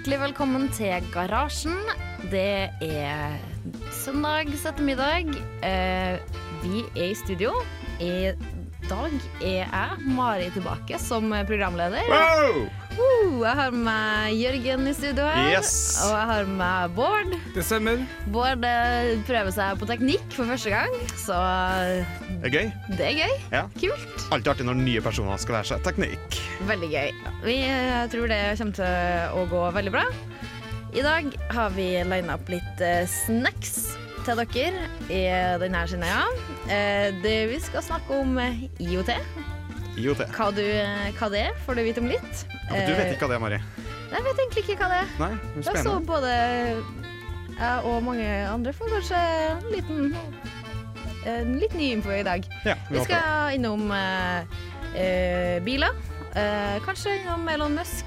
Hjertelig velkommen til Garasjen. Det er søndags ettermiddag. Eh, vi er i studio. I dag er jeg, Mari, tilbake som programleder. Wow! Uh, jeg har med Jørgen i studio her. Yes. Og jeg har med Bård. Det stemmer. Bård eh, prøver seg på teknikk for første gang, så Det er gøy. det er gøy. Ja. Kult. Alltid artig når nye personer skal lære seg teknikk. Veldig gøy. Vi tror det kommer til å gå veldig bra. I dag har vi lina opp litt eh, snacks til dere i denne. Eh, det- Vi skal snakke om eh, IOT. IOT. Hva, du, eh, hva det er, får du vite om litt. Ja, du vet ikke hva det er, Mari? Eh, Jeg vet egentlig ikke hva det er. Nei? Det er så både jeg og mange andre får kanskje en liten, en litt ny info i dag. Ja, Vi vi, skal innom eh, eh, biler. Eh, kanskje innom Elon Musk.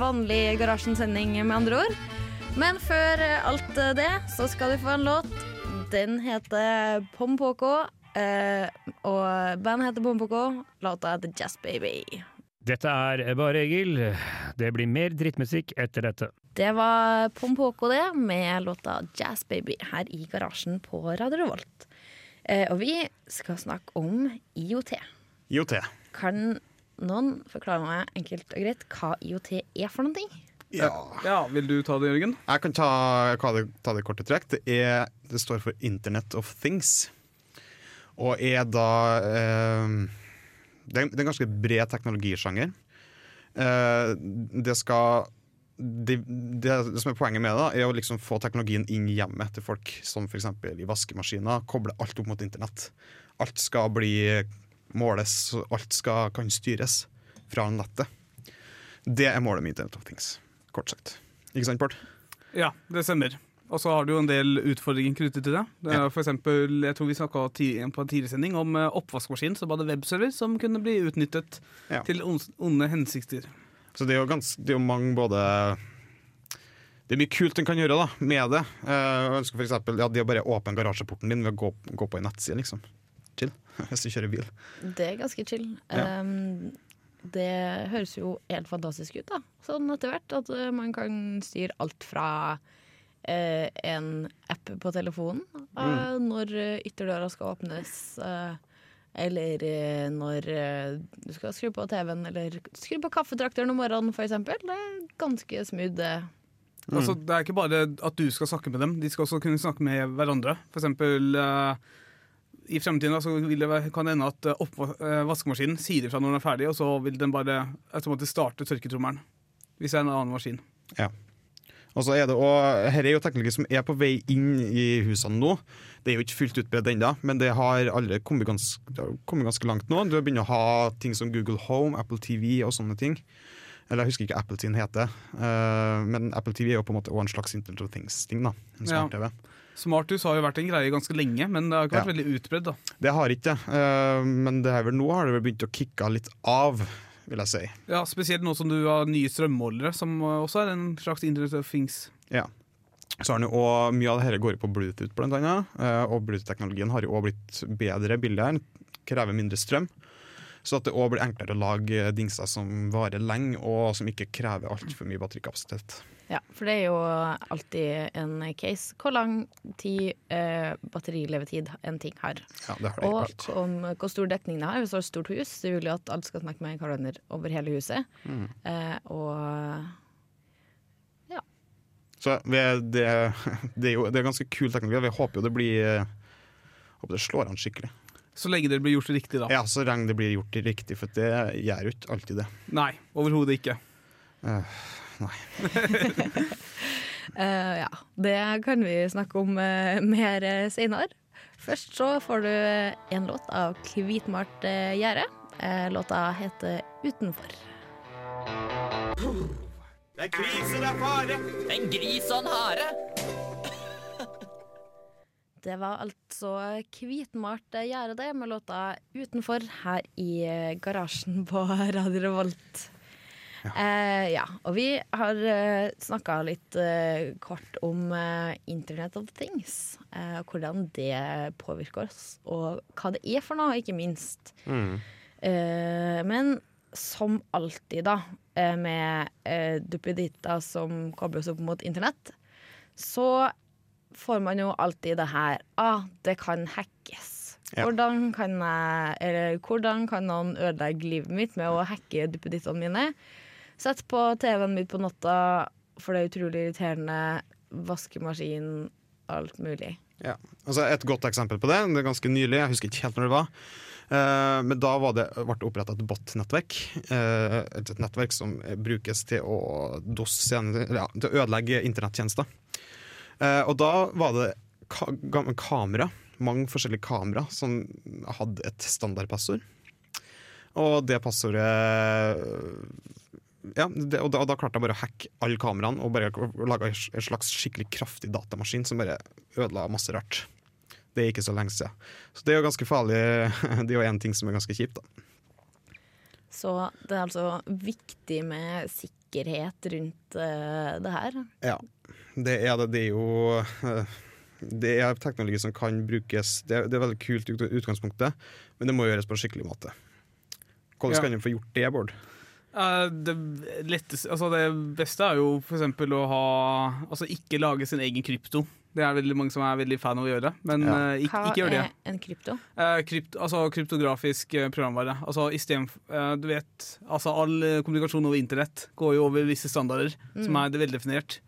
Vanlig Garasjen-sending, med andre ord. Men før eh, alt eh, det, så skal du få en låt. Den heter Pompoko. Eh, og bandet heter Pompoko. Låta heter Jazz Baby. Dette er Bare Egil. Det blir mer drittmusikk etter dette. Det var Pompoko, det, med låta Jazz Baby her i garasjen på Radio Revolt. Eh, og vi skal snakke om IOT. IOT. Kan noen forklare meg enkelt og greit hva IOT er for noen ting? Ja. Ja, Vil du ta det, Jørgen? Jeg kan ta, det, ta det korte trekk. Det, er, det står for Internet of Things. Og er da eh, det, er, en ganske bred teknologisjanger. Eh, det skal det, det, det som er poenget med det, er å liksom få teknologien inn i hjemmet til folk, som f.eks. i vaskemaskiner. Koble alt opp mot internett. Alt skal bli måles, alt skal, kan styres fra nettet. Det er målet med Internet of Things, kort sagt. Ikke sant, Bård? Ja, det stemmer. Og så har du jo en del utfordringer knyttet til det. det Ja. for eksempel, jeg tror vi snakka på en tidligere sending om eh, oppvaskmaskin som hadde webserver som kunne bli utnyttet Ja. til onde hensikter. Så det er jo, ganske, det er jo mange både Det er mye kult en kan gjøre da, med det. Eh, Jeg ønsker for eksempel, ja, det å bare åpne garasjeporten din ved å gå, gå på en nettside, liksom. Chill. Hvis du kjører bil. Det er ganske chill. Ja. Um, det høres jo helt fantastisk ut, da. Sånn etter hvert. At uh, man kan styre alt fra eh, en app på telefonen, eh, når uh, ytterdøra skal åpnes, eh, eller uh, når du skal skru på TV-en, eller skru på kaffetrakteren om morgenen, for eksempel. Det er ganske smooth. det. Altså, det er ikke bare at du skal snakke med dem, de skal også kunne snakke med hverandre. For eksempel eh, i fremtiden så det kan det hende at opp, oppva- eh, vaskemaskinen sier ifra når den er ferdig, og så vil den bare automatisk starte tørketrommelen. Hvis det er en annen maskin. Og så er det og her er jo teknologi som er på vei inn i husene nå. Det er jo ikke fullt utbredt ennå, men det har allerede kommet ganske, har kommet ganske langt nå. Du begynner å ha ting som Google Home, Apple TV og sånne ting. Eller jeg husker ikke Apple sin heter, eh, men Apple TV er jo på en måte også en slags Internet of Things-ting. da, en Ja. Smarthus har jo vært en greie ganske lenge, men det har ikke vært Ja. veldig utbredt. da. Det har ikke det, eh, men det er vel nå har det vel begynt å kicke litt av, vil jeg si. Ja, Spesielt nå som du har nye strømmålere, som også er en slags Internet of Things. Ja. Så har den jo også, Mye av det her går på Bluetooth, blant annet. eh, Og Bluetooth-teknologien har jo også blitt bedre, billigere, krever mindre strøm. Så at det òg blir enklere å lage dingser som varer lenge, og som ikke krever altfor mye batterikapasitet. Ja, for det er jo alltid en case. Hvor lang tid eh, batterilevetid en ting har. Ja, det har det Og om hvor stor dekning det har. Hvis du har et stort hus, så vil jo at alt skal snakke med hverandre over hele huset. Mm. Eh, og Så det, det, er jo det er ganske kul teknologi. Vi håper jo det blir eh, Håper det slår an skikkelig. Så lenge det blir gjort riktig, da. Ja, så lenge det blir gjort riktig, for det gjør jo ikke alltid det. Nei, overhodet ikke. Uh, nei. uh, ja, det kan vi snakke om uh, mer uh, seinere. Først så får du en låt av Kvitmalt uh, gjerde. Eh, låta heter 'Utenfor'. Det er krise, det er fare. En gris og en hare. Det var altså hvitmalt gjerde det med låta 'Utenfor' her i eh, garasjen på Radio Revolt. Ja. Eh, ja. Og vi har eh, snakka litt eh, kort om eh, Internet of Things. og hvordan det påvirker oss, og hva det er for noe, ikke minst. Mm. men som alltid, da, med eh, duppeditter som kobles opp mot internett, så får man jo alltid det her Ah, det kan hackes. Ja. Hvordan, kan jeg, eller, hvordan kan noen ødelegge livet mitt med å hacke duppedittene mine? Sett på TV-en min på natta, for det er utrolig irriterende. Vaskemaskin, alt mulig. Ja. Altså et godt eksempel på det, det er ganske nylig, jeg husker ikke helt når det var. Uh, men da var det, ble det oppretta et bot-nettverk. Uh, et et nettverk som brukes til å, dos, ja, til å ødelegge internettjenester. Eh, og da var det ka kamera, mange forskjellige kamera, som hadde et standardpassord. Og det passordet ja, det, og, da, og da klarte jeg bare å hacke alle kameraene og bare lage en slags skikkelig kraftig datamaskin som bare ødela masse rart. Det er ikke så lenge siden. Så det er jo ganske farlig. Det er jo én ting som er ganske kjipt. da. Så det er altså viktig med sikkerhet rundt uh, det her. Ja, det er det. Det er jo eh, Det er teknologi som kan brukes Det er, det er veldig kult i utgangspunktet, men det må gjøres på en skikkelig måte. Hvordan Ja. kan du få gjort det, Bård? Uh, det, letteste, altså det beste er jo eksempel å ha Altså ikke lage sin egen krypto. Det er veldig mange som er veldig fan av å gjøre, men Ja. uh, ikke, Hva ikke gjør det. er en krypto? Uh, krypt, altså kryptografisk programvare. Altså istedenfor uh, Du vet, altså all kommunikasjon over internett går jo over visse standarder som er veldefinert.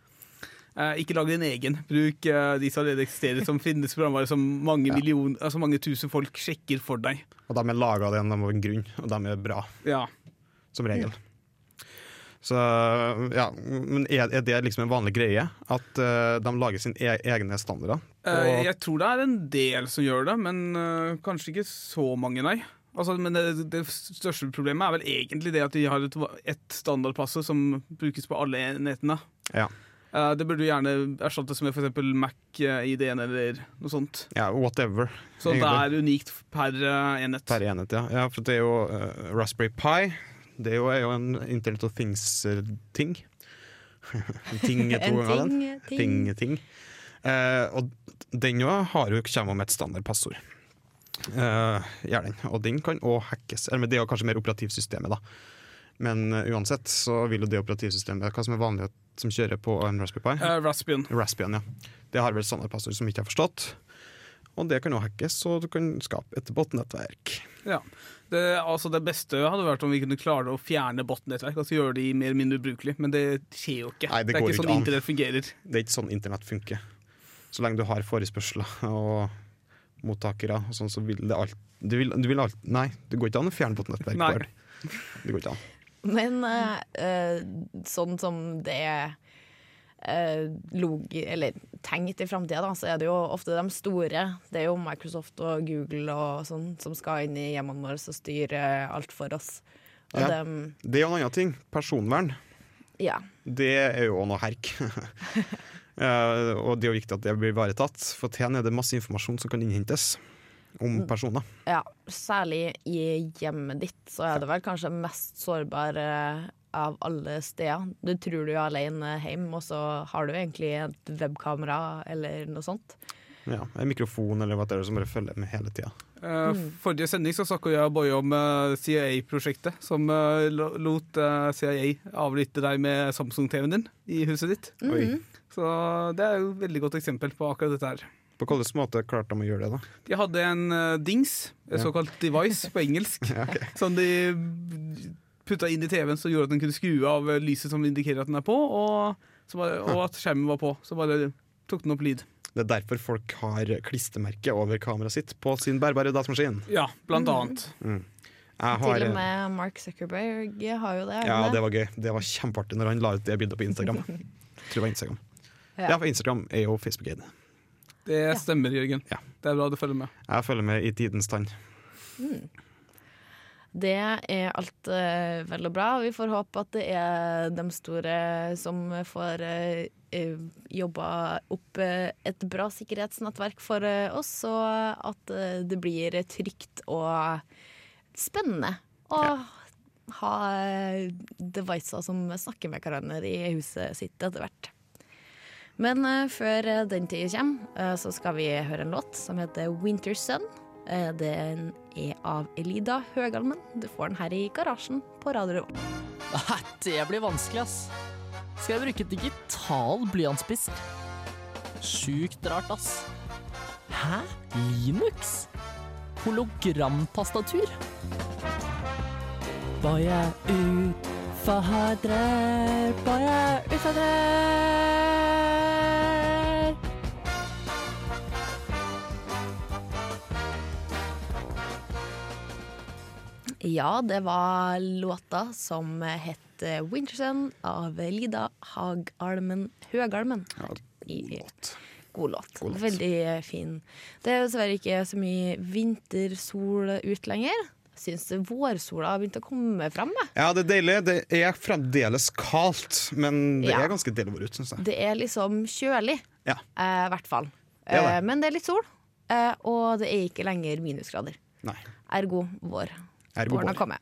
Eh, ikke lag din egen. Bruk eh, de som allerede eksisterer, som finnes programvare som mange, million, altså mange tusen folk sjekker for deg. Og de er laga av en grunn, og de er bra, Ja. som regel. Så ja, Men er, er det liksom en vanlig greie? At uh, de lager sine e egne standarder? Og- jeg tror det er en del som gjør det, men uh, kanskje ikke så mange, nei. Altså, men det, det største problemet er vel egentlig det at de har et, et standardpasse som brukes på alle enhetene. Ja. Eh, det burde gjerne erstattes med f.eks. Mac-ID-en eller noe sånt. ja, whatever. Så det er unikt per uh, enhet. Per enhet, ja. ja for det er jo uh, Raspberry Pi. Det er jo, er jo en Internet of Things-ting. ting er to ganger den. ting, ting. Ting, ting. Eh, og den jo har jo kommer med et standardpassord. Uh, gjør den. Og den kan òg hackes. Eller men det er jo kanskje mer operativsystemet, da. Men eh, uansett så vil jo det operativsystemet Hva som er vanlig som kjører på en Raspberry Pi? Uh, Raspbian. Raspbian, ja. Det har vel standardpassord som ikke har forstått. Og det kan jo hackes, og du kan skape et botnettverk. Ja. Det, altså det beste hadde vært om vi kunne klare å fjerne botnettverk. Altså gjøre de mer eller mindre ubrukelige, men det skjer jo ikke. Nei, det det er ikke sånn an. internett fungerer. Det er ikke sånn internett funker. Så lenge du har forespørsler og mottakere, og sånn, så vil det alt du vil, du vil alt, Nei, det går ikke an å fjerne botnettverk. Nei. Det går ikke an. Men uh, sånn som det er eh, eller tenkt i framtida, så er det jo ofte de store. Det er jo Microsoft og Google og sånn som skal inn i hjemmene våre og styre alt for oss. Og Ja. dem, Det er jo en annen ting. Personvern. ja. Det er jo noe herk. Og det er jo viktig at det blir ivaretatt, for til er det masse informasjon som kan innhentes om personer. ja. Særlig i hjemmet ditt, så er det vel kanskje mest sårbare av alle steder. Du tror du er alene hjemme, og så har du egentlig et webkamera eller noe sånt. Ja, En mikrofon eller hva det er som bare følger med hele tida. Eh, Forrige sending så snakka jeg og Boje om eh, CIA-prosjektet, som eh, lot eh, CIA avlytte deg med Samsung-TV-en din i huset ditt. Oi. Så det er jo et veldig godt eksempel på akkurat dette her. På hvilken måte klarte de å gjøre det, da? De hadde en uh, dings, et såkalt device på engelsk, Ja, okay. som de putta inn i TV-en som gjorde at den kunne skru av eh, lyset som indikerer at den er på, og, så bare, og at skjermen var på. Så bare tok den opp lyd. Det er derfor folk har klistremerke over kameraet sitt på sin bærbare datamaskin. Ja, blant annet. Jeg har, Til og med Mark Zuckerberg har jo det. Ja, det var gøy. Det var kjempeartig når han la ut det bildet på Instagram. Tror det var Instagram. Ja. Ja, for Instagram er jo Facebook-eid. Det stemmer, Jørgen. Ja. Det er bra du følger med. Jeg følger med i tidens tann. Det er alt uh, vel og bra. Vi får håpe at det er de store som får uh, jobba opp uh, et bra sikkerhetsnettverk for oss, og at det blir trygt og spennende å ha uh, devices som snakker med hverandre i huset sitt etter hvert. Men eh, før eh, den tid kommer, eh, så skal vi høre en låt som heter Winter Sun. Den er av Elida Høgalmen. Du får den her i garasjen på Radio Revolt. Det blir vanskelig, ass. Skal jeg bruke digital blyantspiss? Sjukt rart, ass. Hæ? Linux? Hologramtastatur? Bare utfordrer, bare utfordrer. Ja, det var låta som het 'Winterson' av Lida Hagalmen Høgalmen. Ja, godt. God låt. God låt. Veldig eh, fin. Det er dessverre ikke så mye vintersol ut lenger. Syns vårsola har begynt å komme fram. jeg. Ja, det er deilig. Det er fremdeles kaldt, men det Ja. er ganske deilig å være ute, syns jeg. Det er liksom kjølig, Ja. eh, hvert fall. Det det. Eh, men det er litt sol, eh, og det er ikke lenger minusgrader. Nei. Ergo vår. Ergo Våren har kommet.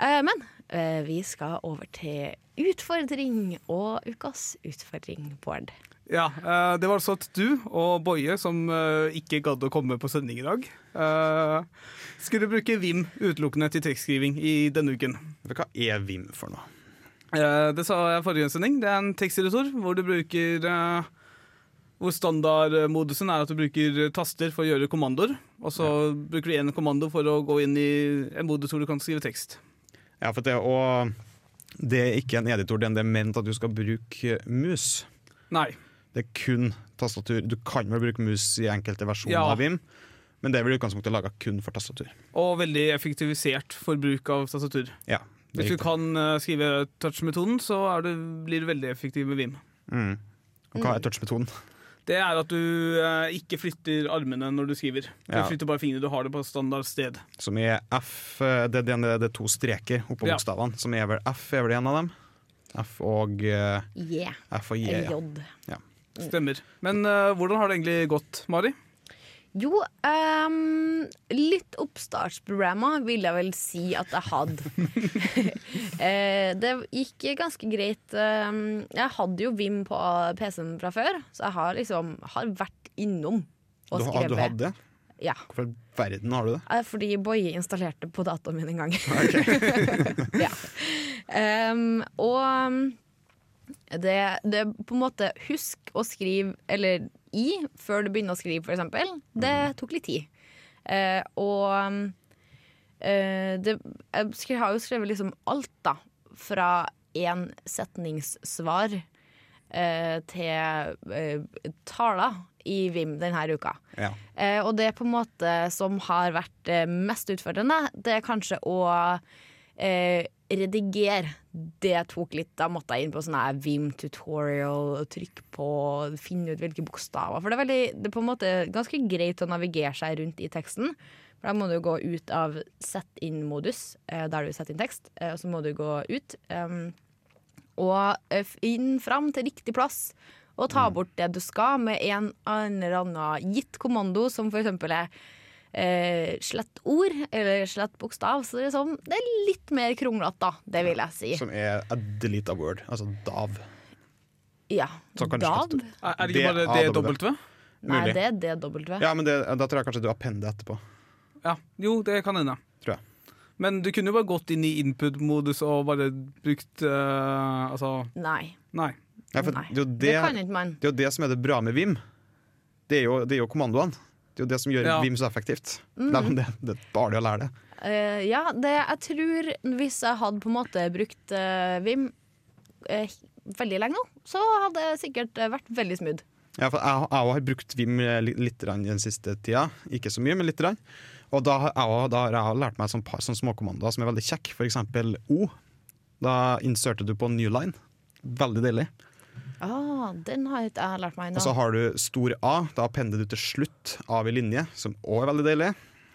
Eh, men eh, vi skal over til utfordring og ukas utfordring, Bård. Ja, eh, Det var altså at du og Boje, som eh, ikke gadd å komme på sending i dag, eh, skulle bruke Vim utelukkende til tekstskriving i denne uken. Hva er Vim for noe? Eh, Det sa jeg forrige sending. Det er en teksteditor hvor du bruker eh, hvor standardmodusen er at du bruker taster for å gjøre kommandoer. Og så bruker du én kommando for å gå inn i en modus hvor du kan skrive tekst. Ja, for det, og det er ikke en editor, det er ment at du skal bruke mus. Nei. Det er kun tastatur. Du kan vel bruke mus i enkelte versjoner Ja. av Vim, men det er vel utgangspunktet laga kun for tastatur. Og veldig effektivisert for bruk av tastatur. Ja, Hvis du kan eh, skrive touch-metoden, så er det, blir du veldig effektiv med Vim. Mm. Og hva er touch-metoden? Det er at du eh, ikke flytter armene når du skriver. Du Ja. flytter bare fingrene. Du har det på standard sted. Som er F eh, Det, det, det er to streker oppå Ja. bokstavene, som er vel F, er vel en av dem? F og eh, Yeah. F og J. Eller Ja. J. Stemmer. Men eh, hvordan har det egentlig gått, Mari? Jo, um, litt oppstartsprogrammer vil jeg vel si at jeg hadde. eh, det gikk ganske greit. jeg hadde jo Vim på PC-en fra før, så jeg har liksom har vært innom og Du, skrevet. du hadde det? Ja, Hvorfor i verden har du det? eh, fordi Boje installerte på dataen min en gang. ja. um, og det, det på en måte Husk å skrive eller i før du begynner å skrive, eksempel. Det tok litt tid. Eh, og eh, det, jeg har jo skrevet liksom alt, da. Fra én setningssvar eh, til taler i Vim denne uka. Ja. Eh, og det på en måte som har vært mest utfordrende, det er kanskje å eh, redigere. Det tok litt. Da måtte jeg inn på sånn Vim tutorial, og trykke på, finne ut hvilke bokstaver. For det er, veldig, det er på en måte ganske greit å navigere seg rundt i teksten. For da må du gå ut av sett inn-modus, eh, der du setter inn tekst, eh, og så må du gå ut. Um, og eh, inn fram til riktig plass. Og ta bort det du skal med en eller annen gitt kommando, som for eksempel er eh, slett ord eller slett bokstav. Så det er, sånn, det er litt mer kronglete, da. Det vil jeg si. Som er a delete a word, altså DAV. Ja. DAV? Er, det ikke Det- bare. DW? Nei, det er DW. Ja, men det, da tror jeg kanskje du har penn det etterpå. Ja. Jo, det kan hende. Tror jeg. Men du kunne jo bare gått inn i input-modus og bare brukt uh, Altså, Nei. nei. Ja, for Nei. det, Det det, kan ikke man. det er jo det som er det bra med Vim. Det er jo, det er jo kommandoene. Det er jo det som gjør Ja. Vim så effektivt. Mm. Det, det er bare det å lære det. Uh, ja, det, jeg tror hvis jeg hadde på en måte brukt uh, Vim uh, veldig lenge nå, så hadde det sikkert vært veldig smooth. Ja, for jeg, jeg har brukt Vim li- litt i den siste tida. Ikke så mye, men litt. Og da, har jeg, da har jeg lært meg et par sånne småkommandoer som er veldig kjekke. For eksempel O. Da inserter du på new line. Veldig deilig. Ah, den har jeg lært meg Og så har du stor A. Da pendler du til slutt av i linje, som òg er veldig deilig.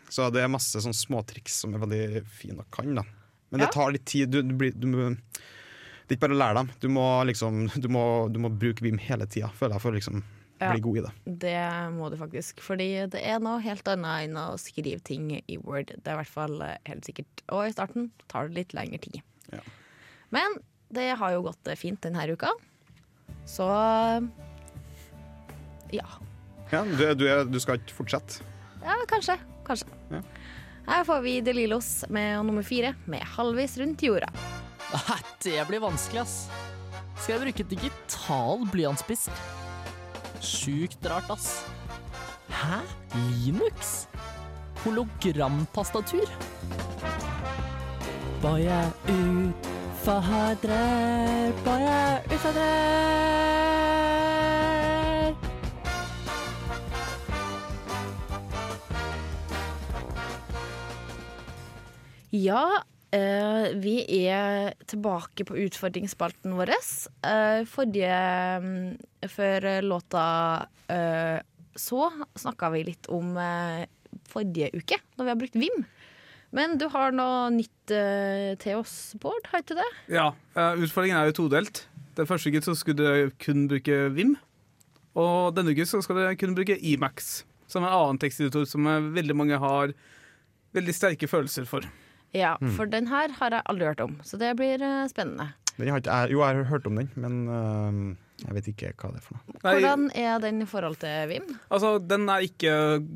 Så det er masse sånn småtriks som er veldig fine å kan. da Men det tar litt tid. Du, du blir, du, det er ikke bare å lære dem. Du må, liksom, du må, du må bruke Vim hele tida, føler jeg, for å liksom Ja. bli god i det. Det må du faktisk. Fordi det er noe helt annet enn å skrive ting i Word. Det er i hvert fall eh, helt sikkert. Og i starten tar det litt lengre tid. Ja. Men det har jo gått eh, fint denne uka. Så ja. Ja, du, du, du skal ikke fortsette? Ja, kanskje. Kanskje. Ja. Her får vi De Lillos med nummer fire, med 'Halvveis rundt jorda'. Nei, det blir vanskelig, ass. Skal jeg bruke digital blyantspiss? Sjukt rart, ass. Hæ? Linux? Hologramtastatur? Bare utfordrer, bare utfordrer. Ja, Uh, vi er tilbake på utfordringsspalten vår. Uh, forrige um, Før låta uh, så snakka vi litt om forrige uke, da vi har brukt Vim. Men du har noe nytt til oss, Bård, har ikke det? Ja, Utfordringen er jo todelt. Den første uken så skulle du kun bruke Vim. Og denne uken så skal du kun bruke Emax, som er en annen teksteditor som veldig mange har veldig sterke følelser for. Ja, for den her har jeg aldri hørt om, så det blir uh, spennende. Den har ikke jo, jeg har hørt om den, men uh, jeg vet ikke hva det er for noe. Nei, Hvordan er den i forhold til Vim? altså, Den er ikke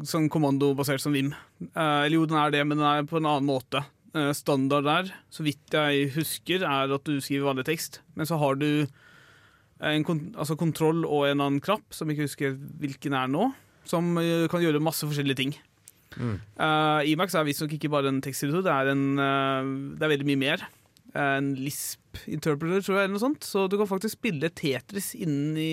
sånn kommandobasert som Vim. Uh, eller jo, den er det, men den er på en annen måte. Eh, standard der, så vidt jeg husker, er at du skriver vanlig tekst. Men så har du en kon altså kontroll og en annen knapp, som jeg ikke husker hvilken er nå, som eh, kan gjøre masse forskjellige ting. Mm. Uh, Emax er visstnok ikke bare en teksteditor, det er, en, eh, det er veldig mye mer. Uh, En Lisp interpreter, tror jeg, eller noe sånt. Så du kan faktisk spille Tetris innen i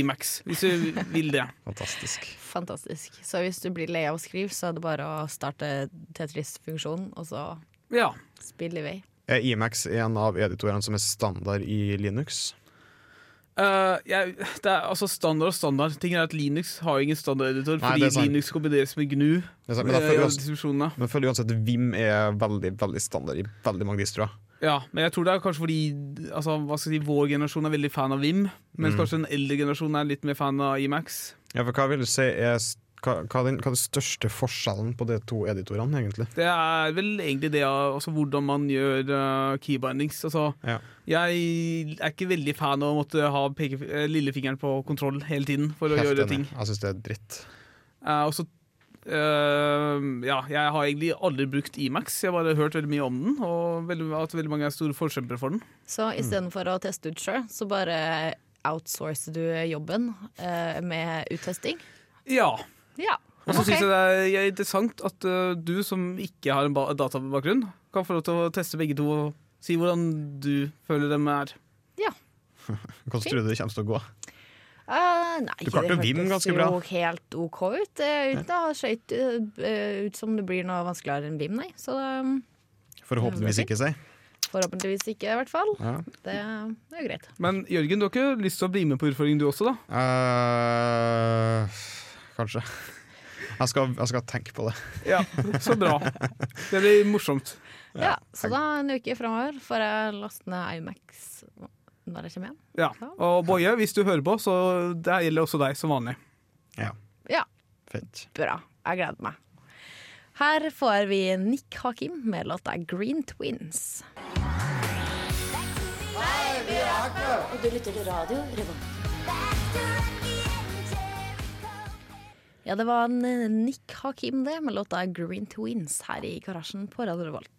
Imax, hvis du vil det. Fantastisk. Fantastisk. Så hvis du blir lei av å skrive, så er det bare å starte Tetris-funksjonen, og så Ja. spille i vei. Er Imax en av editorene som er standard i Linux? Eh, jeg, det er altså standard og standard. Ting er at Linux har ingen standardeditor, fordi. Linux kombineres med GNU. Sant, Men eh, føler uansett- men føler uansett at Vim er veldig veldig standard i veldig mange distroer. Ja, men jeg tror det er kanskje fordi altså, hva skal jeg si, vår generasjon er veldig fan av Vim, mens Mm. kanskje den eldre generasjonen er litt mer fan av Emax. Ja, for hva vil du si er hva, hva, er den, hva er den største forskjellen på de to editorene, egentlig? Det er vel egentlig det altså, hvordan man gjør uh, keybindings. Altså, Ja. Jeg er ikke veldig fan av å måtte ha peke, eh, lillefingeren på kontroll hele tiden for å Helt gjøre ting. Jeg syns det er dritt. Uh, og så eh, Ja, jeg har egentlig aldri brukt Emax. Jeg har bare hørt veldig mye om den, og veldig, at veldig mange er store forkjempere for den. Så istedenfor å teste ut sjøl, så bare outsourcer du jobben uh, med uttesting? Ja. Ja. Og så okay. syns jeg det er interessant at eh, du som ikke har en databakgrunn, kan få lov til å teste begge to og si hvordan du føler dem er. Ja. Hvordan tror du det kommer til å gå? Uh, nei, Du klarte å Vim ganske bra. jo helt OK ut. Det jo ikke skøyt eh, ut som det blir noe vanskeligere enn Vim, nei. Så um, Forhåpentligvis ikke, si. forhåpentligvis ikke, i hvert fall. Ja. Det, det er jo greit. Men Jørgen, du har ikke lyst til å bli med på utfordringen du også, da? Eh, kanskje. Jeg skal, jeg skal tenke på det. Ja, så bra. Det blir morsomt. Ja, Så da en uke framover får jeg laste ned Imax når jeg kommer hjem. Ja. Og Boje, hvis du hører på, så det gjelder også deg som vanlig. Ja, Fint. bra. Jeg gleder meg. Her får vi Nick Hakim med låta 'Green Twins'. Hei, vi er Og du lytter til radio Revolt. Ja, det var en eh, Nick Hakim det, med låta 'Green Twins' her i garasjen på Radio Revolt.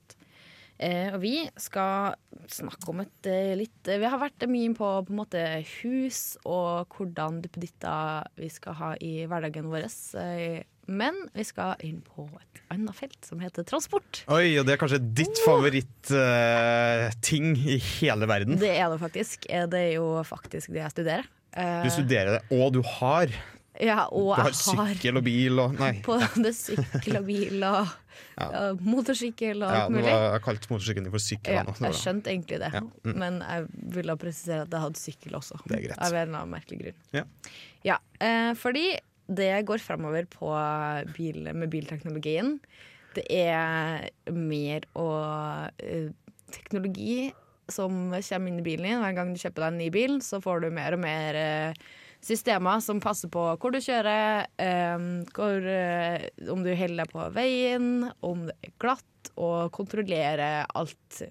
Eh, og vi skal snakke om et eh, litt Vi har vært mye inn på på en måte hus og hvordan duppeditter vi skal ha i hverdagen vår. Eh, men vi skal inn på et annet felt som heter transport. Oi, og det er kanskje ditt favoritt-ting i hele verden. Det er det faktisk. Eh, Det er jo faktisk det jeg studerer. Eh, Du studerer det, og du har. Ja, og Du har sykkel og bil og Nei. både sykkel og bil og Ja. ja, motorsykkel og alt mulig. har jeg kalt motorsykkelen for sykkel. Ja, jeg skjønte egentlig det, Ja, mm. men jeg ville presisere at jeg hadde sykkel også. Det er greit. Av en merkelig grunn. Ja. Ja, eh, fordi det går fremover bil, med bilteknologien. Det er mer og eh, teknologi som kommer inn i bilen din. Hver gang du kjøper deg en ny bil, så får du mer og mer eh, systemer som passer på hvor du kjører, eh, hvor, eh, om du holder på veien, om det er glatt, og kontrollerer alt.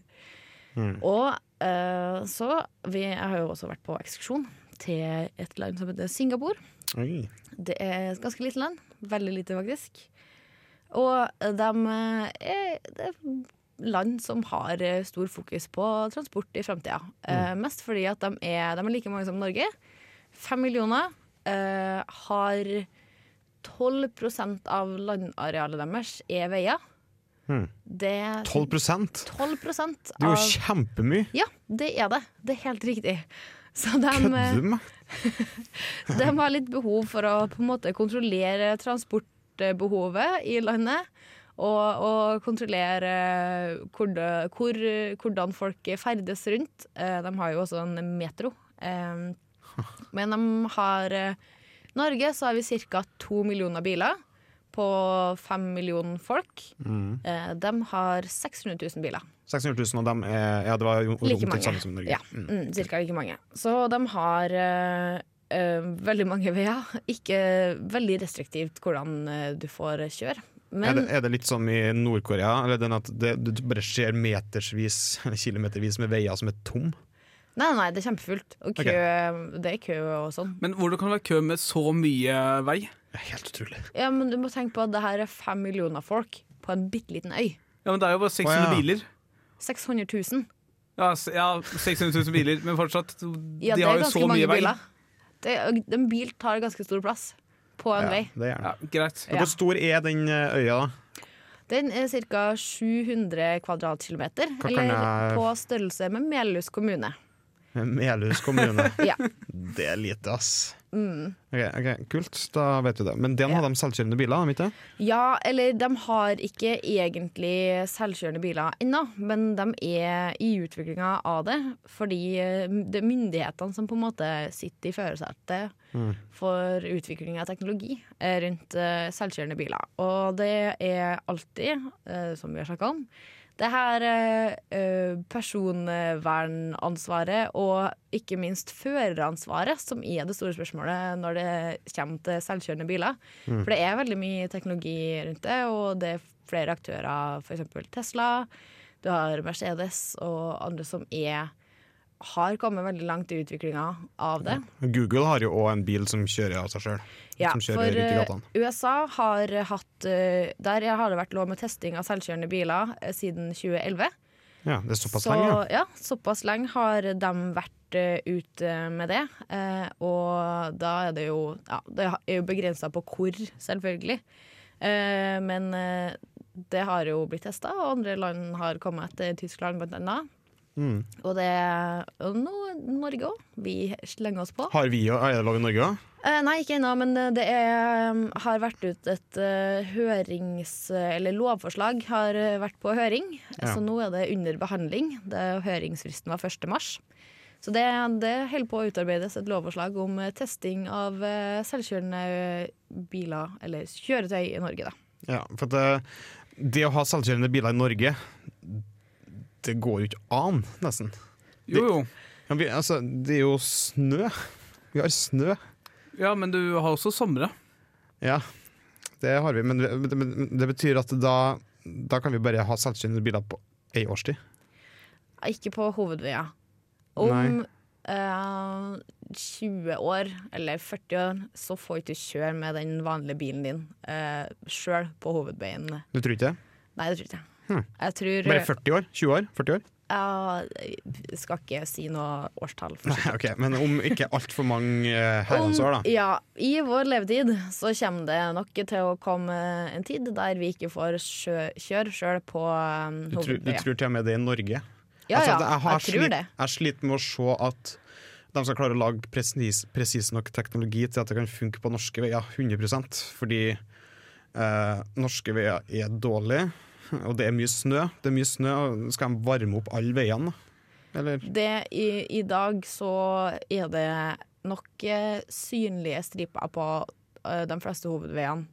Mm. Og eh, så vi, Jeg har jo også vært på ekskursjon til et land som heter Singapore. Oi. Det er et ganske lite land. Veldig lite, faktisk. Og de er, det er land som har stor fokus på transport i framtida. Eh, mest fordi at de er, de er like mange som Norge. Fem millioner. Eh, har 12% av landarealet deres er veier. Hmm. Det 12% 12 Det er jo kjempemye! Ja, det er det. Det er helt riktig. Så de, med? de har litt behov for å på en måte kontrollere transportbehovet i landet. Og, og kontrollere hvor, hvor, hvordan folk ferdes rundt. Eh, De har jo også en metro. Men de har eh, Norge så har vi ca. to millioner biler på fem millioner folk. Mm. Eh, De har 600 000 biler. 600 000 av dem er Ja, det var jo Like mange. samme som i Norge. Ja, Mm. mm, cirka like mange. Så de har uh, veldig mange veier. Ikke veldig restriktivt hvordan du får kjøre. Er, det, er det litt som i Nord-Korea? Eller den at det, du bare ser metersvis kilometervis med veier som er tom? Nei, nei, det er kjempefullt. Og kø, det er kø og sånn. Men hvordan kan det være kø med så mye vei? Det er helt utrolig. Ja, men du må tenke på at det her er fem millioner folk på en bitte liten øy. Ja, men Det er jo bare 600 oh, ja. biler. 600 000. Ja, ja, 600 000 biler, men fortsatt. Ja, de det har jo så mange mye vei. biler. Det, er- en bil tar ganske stor plass på en Ja, vei. det er det. Ja, greit. Hvor stor er den eh, øya, da? Den er ca. 700 kvadratkilometer, eller på størrelse med Melhus kommune. Melhus kommune. Ja. Det er lite, ass. Mm. Okay, ok, Kult, da vet vi det. Men den Ja. har de selvkjørende biler, ikke? Ja, eller de har ikke egentlig selvkjørende biler ennå, men de er i utviklinga av det. Fordi eh, det er myndighetene som på en måte sitter i førersetet Mm. for utvikling av teknologi eh, rundt eh, selvkjørende biler. Og det er alltid, som vi har snakka om, det her eh, eh, personvernansvaret og ikke minst føreransvaret som er det store spørsmålet når det kommer til selvkjørende biler. For det er veldig mye teknologi rundt det, og det er flere aktører, f.eks. Tesla. Du har Mercedes og andre som er har kommet veldig langt i utviklinga av det. Google har jo òg en bil som kjører av seg sjøl. Ja, for eh. USA har hatt eh, Der har det vært lov med testing av selvkjørende biler eh, siden 2011. Ja, det er såpass Så lenge, ja. ja, såpass lenge har de vært ute med det. Og da er det jo Ja, det er jo begrensa på hvor, selvfølgelig. Men det har jo blitt testa, og andre land har kommet etter Tyskland blant annet. Mm. Og det og nå Norge òg. Vi slenger oss på. Har vi òg? Er det lov i Norge òg? Eh, nei, ikke ennå, men det er, um, har vært ut et uh, hørings... Eller lovforslag har eh, vært på høring, Ja. så nå er det under behandling. Det, høringsfristen var 1. mars. Så det, det holder på å utarbeides et lovforslag om eh, testing av eh, selvkjørende biler, eller kjøretøy i Norge, da. Ja, for det, det å ha selvkjørende biler i Norge, det går jo ikke an, nesten. Jo, jo. Ja, vi, altså, det er jo snø. Vi har snø. Ja, men du har også somre. Ja, det har vi, men det, men det betyr at da, da kan vi bare ha selvkjørende biler på ei årstid. Ikke på hovedveia. Om Nei. eh, 20 år, eller 40 år, så får ikke du kjøre med den vanlige bilen din uh, sjøl på hovedveien. Du tror ikke det? Nei, det tror ikke jeg. Hm. Jeg tror Bare 40 år? 20 år? 40 år? Jeg skal ikke si noe årstall. Nei, okay. Men om ikke altfor mange eh, herrens år, da. ja, I vår levetid så kommer det nok til å komme en tid der vi ikke får kjøre sjøl på um, Du tror, du tror til og med det i Norge? Ja, Altså, ja, jeg, jeg tror slit, det. jeg sliter med å se at de skal klare å lage presis, presis nok teknologi til at det kan funke på norske veier 100% Fordi eh, norske veier er dårlige, og det er mye snø. Det er mye snø, og Skal de varme opp alle veiene? Eller? Det, i, I dag så er det nok eh, synlige striper på eh, de fleste hovedveiene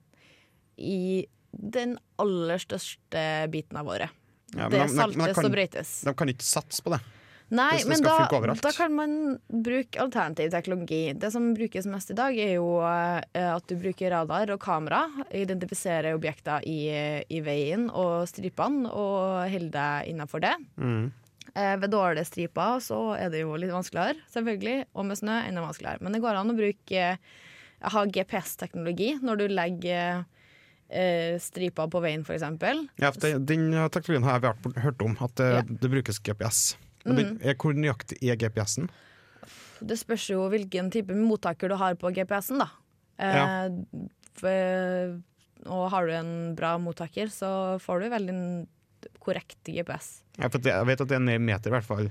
i den aller største biten av året. Ja, det de- saltes de- de kan- og brøytes. De kan ikke satse på det. Nei, hvis det men skal da, funke overalt. da kan man bruke alternativ teknologi. Det som brukes mest i dag, er jo eh, at du bruker radar og kamera. Identifiserer objekter i, i veien og stripene, og holder deg innafor det. Mm. Eh, ved dårlige striper så er det jo litt vanskeligere, selvfølgelig. Og med snø enda vanskeligere. Men det går an å bruke eh, ha GPS-teknologi når du legger eh, striper på veien, f.eks. Ja, for det, den teknologien har jeg hørt om, at det, Ja. det brukes GPS. Den, er, nøyaktig er GPS-en? Det spørs jo hvilken type mottaker du har på GPS-en, da. Eh, Ja. for, og har du en bra mottaker, så får du veldig korrekt GPS. Ja, jeg vet at det er ned i meter, i hvert fall.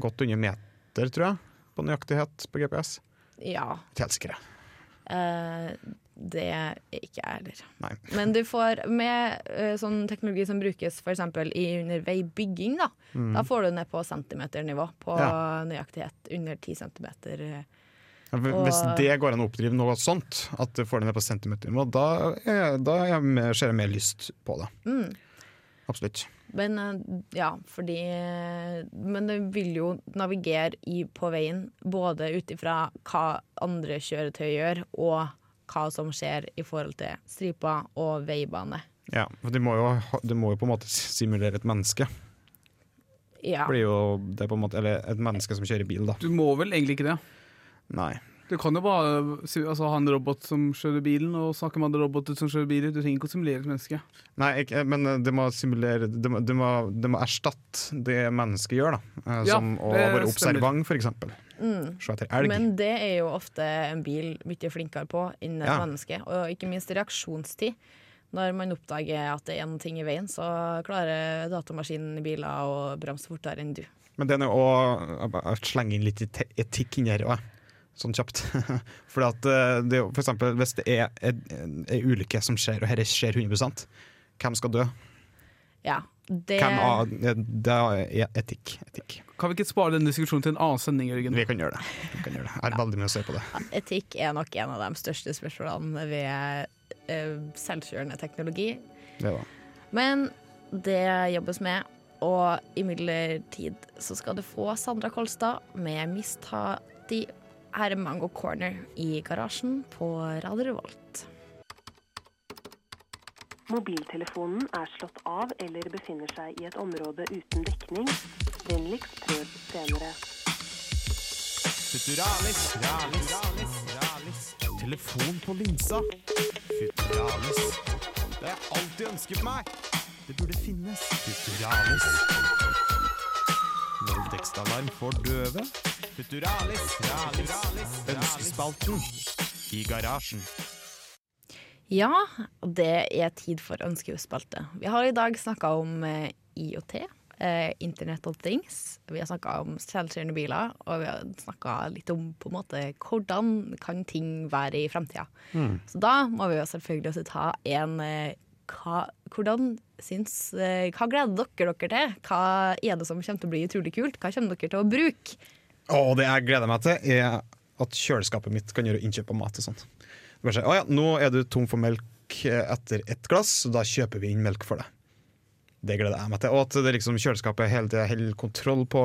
Godt under meter, tror jeg, på nøyaktighet på GPS. Ja. Helt sikker. Eh, det er ikke jeg heller. Nei. Men du får med uh, sånn teknologi som brukes f.eks. i under veibygging, da. Mm. Da får du ned på centimeternivå på Ja. nøyaktighet under 10 centimeter. Ja, hvis Og- det går an å oppdrive noe sånt, at du får det ned på centimeternivå, da, da er ser jeg mer lyst på det. Mm. Absolutt. Men eh, ja, fordi Men det vil jo navigere i, på veien både ut ifra hva andre kjøretøy gjør, og hva som skjer i forhold til striper og veibane. Ja, for det må, jo, ha- må jo på en måte simulere et menneske. Ja. Blir jo, det er på en måte, eller et menneske som kjører bil, da. Du må vel egentlig ikke det. Nei. Du kan jo bare altså, ha en robot som kjører bilen, og snakke med andre roboter som kjører biler. Du trenger ikke å simulere et menneske. Nei, ikke, men det må simulere Det må, det må, det må erstatte det mennesket gjør, da. Som Ja, å være observant, eksempel. Mm. Se etter elg. Men det er jo ofte en bil mye flinkere på enn et Ja. menneske. Og ikke minst reaksjonstid. Når man oppdager at det er noe i veien, så klarer datamaskinen i biler å bremse fortere enn du. Men det er jo å slenge inn litt etikk inni her òg, sånn kjapt. For at eh, det er jo for eksempel hvis det er ei ulykke som skjer, og dette skjer 100 hvem skal dø? Ja, det Hvem av, det er etikk. etikk. Kan vi ikke spare den diskusjonen til en annen sending, Jørgen? Vi kan gjøre det. Vi kan gjøre det. Jeg har veldig mye å se på det. Etikk er nok en av de største spørsmålene ved uh, selvkjørende teknologi. det da. Men det jobbes med, og imidlertid så skal du få Sandra Kolstad med 'Mista di'. Her er Mango Corner i garasjen på Radio Revolt. Mobiltelefonen er slått av eller befinner seg i et område uten dekning. Vennligst prøv senere. Futuralis, ralis, ralis, ralis. Telefon på linsa. Futuralis. Det har jeg alltid ønsket meg. Det burde finnes. Futuralis. Voldtektsalarm for døve. Futuralis, ralis. Ønskespalten i garasjen. Ja, det er tid for ønskespalte. Vi har i dag snakka om eh, IoT, eh, Internet of Things. Vi har snakka om selvkjørende biler, og vi har snakka litt om på en måte hvordan kan ting være i fremtida. Så da må vi jo selvfølgelig også ta en eh, hva, hvordan syns, eh, hva gleder dere dere til? Hva er det som kommer til å bli utrolig kult? Hva kommer dere til å bruke? Og det jeg gleder meg til, er at kjøleskapet mitt kan gjøre innkjøp av mat og sånt. Bare sier, oh ja, nå er du tom for melk eh, etter ett glass, så da kjøper vi inn melk for deg. Det gleder jeg meg til. Og at det liksom kjøleskapet hele tida holder kontroll på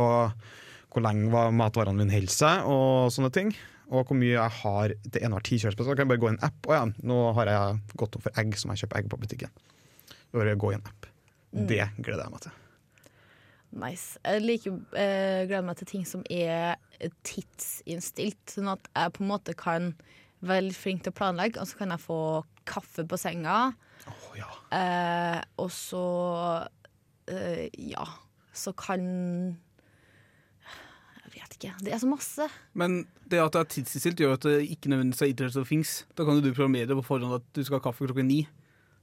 hvor lenge matvarene mine holder seg, og sånne ting. Og hvor mye jeg har til enhver tid kjøleskap. Så kan jeg bare gå i en app. og ja, nå har jeg gått opp for egg, så må jeg kjøpe egg på butikken. Bare gå i en app. Det gleder jeg meg til. Nice. Jeg liker, eh, gleder meg til ting som er tidsinnstilt, sånn at jeg på en måte kan være litt flink til å planlegge, og så kan jeg få kaffe på senga. Oh, ja. Eh, og så eh, ja, så kan Jeg vet ikke. Det er så masse. Men det at det er tidsinnstilt, gjør at det ikke nødvendigvis er Internet of Things. Da kan jo du programmere det på forhånd at du skal ha kaffe klokken ni.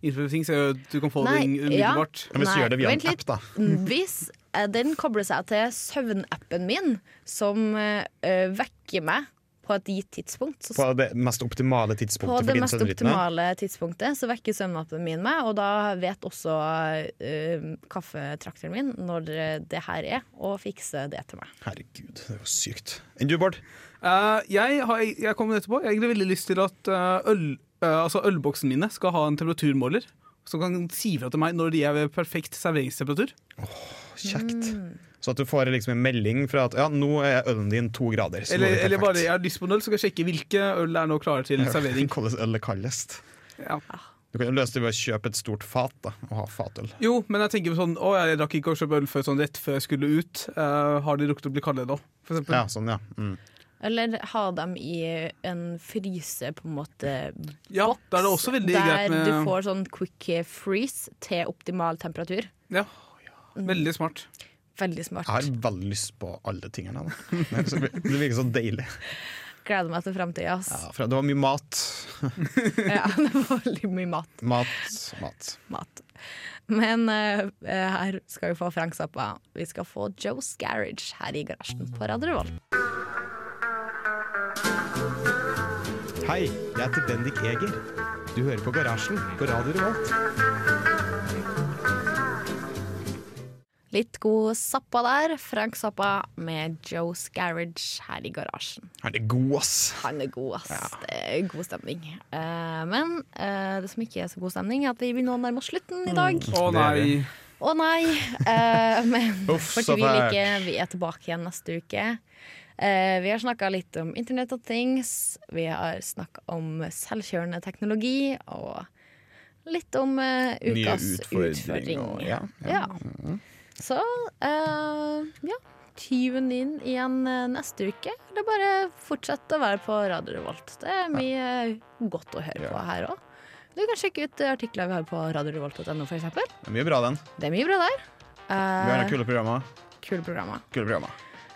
Jo at du kan få Nei, det umiddelbart. Ja, men så gjør det via en app, da. Hvis eh, den kobler seg til søvnappen min, som eh, vekker meg på et gitt tidspunkt. Så På det mest optimale tidspunktet På det mest optimale tidspunktet så vekker søvnappen min meg, og da vet også uh, kaffetrakteren min når det her er, og fikser det til meg. Herregud, det er jo sykt. Enn du, Bård? Uh, jeg, har, jeg kom etterpå. Jeg har egentlig veldig lyst til at uh, øl, altså Ølboksen mine skal ha en temperaturmåler. Som kan si fra til meg når de er ved perfekt serveringstemperatur. Kjekt. Mm. Så at du får liksom en melding fra at ja, nå er ølen din to grader. Eller, er eller bare jeg har lyst på en øl, så skal jeg sjekke hvilke øl er nå klare til servering. Hvordan øl er kaldest. Ja. Du kan jo løse det ved å kjøpe et stort fat da, og ha fatøl. Jo, men jeg tenker sånn Å, jeg rakk ikke å kjøpe øl før sånn rett før jeg skulle ut. Uh, har de rukket å bli kalde nå? For eksempel. Ja, sånn, ja. Mm. Eller ha dem i en fryse, på en måte, Ja, boks. er også der greit med du får sånn quick freeze til optimal temperatur. Ja, veldig smart. Veldig smart. Jeg har veldig lyst på alle tingene. Det er så- virker så deilig. Gleder meg til framtida. Ja, det var mye mat. Ja, det var veldig mye mat. Mat, mat. mat. Men uh, her skal vi få Frank Zappa. Vi skal få Joe's Garage her i garasjen på Radio Revolt. Hei, jeg heter Bendik Eger. Du hører på Garasjen på Radio Revolt. Litt god Zappa der. Frank Zappa med Joe's Garage her i garasjen. Han er god, ass. Han er god, ass. Det er god stemning. Eh, men eh, det som ikke er så god stemning, er at vi begynner å nærme oss slutten i dag. Å nei. Å nei! Eh, men Uff, fordi vi, fælt. ikke, vi er tilbake igjen neste uke. Eh, vi har snakka litt om Internet of Things. Vi har snakka om selvkjørende teknologi. Og litt om eh, ukas utfordringer, Og, ja, Ja. Så eh, ja, tune inn igjen eh, neste uke. Eller bare fortsett å være på Radio Revolt. Det er mye godt å høre på her òg. Du kan sjekke ut artikler vi har på radiorevolt.no, f.eks. Det er mye bra, den. Det er mye bra der. Vi har Eh, kule programmer. kule programmer. Kule programmer.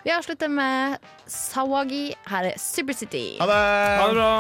Vi avslutter med Sawagi. Her er Supercity. Ha det! Ha det bra.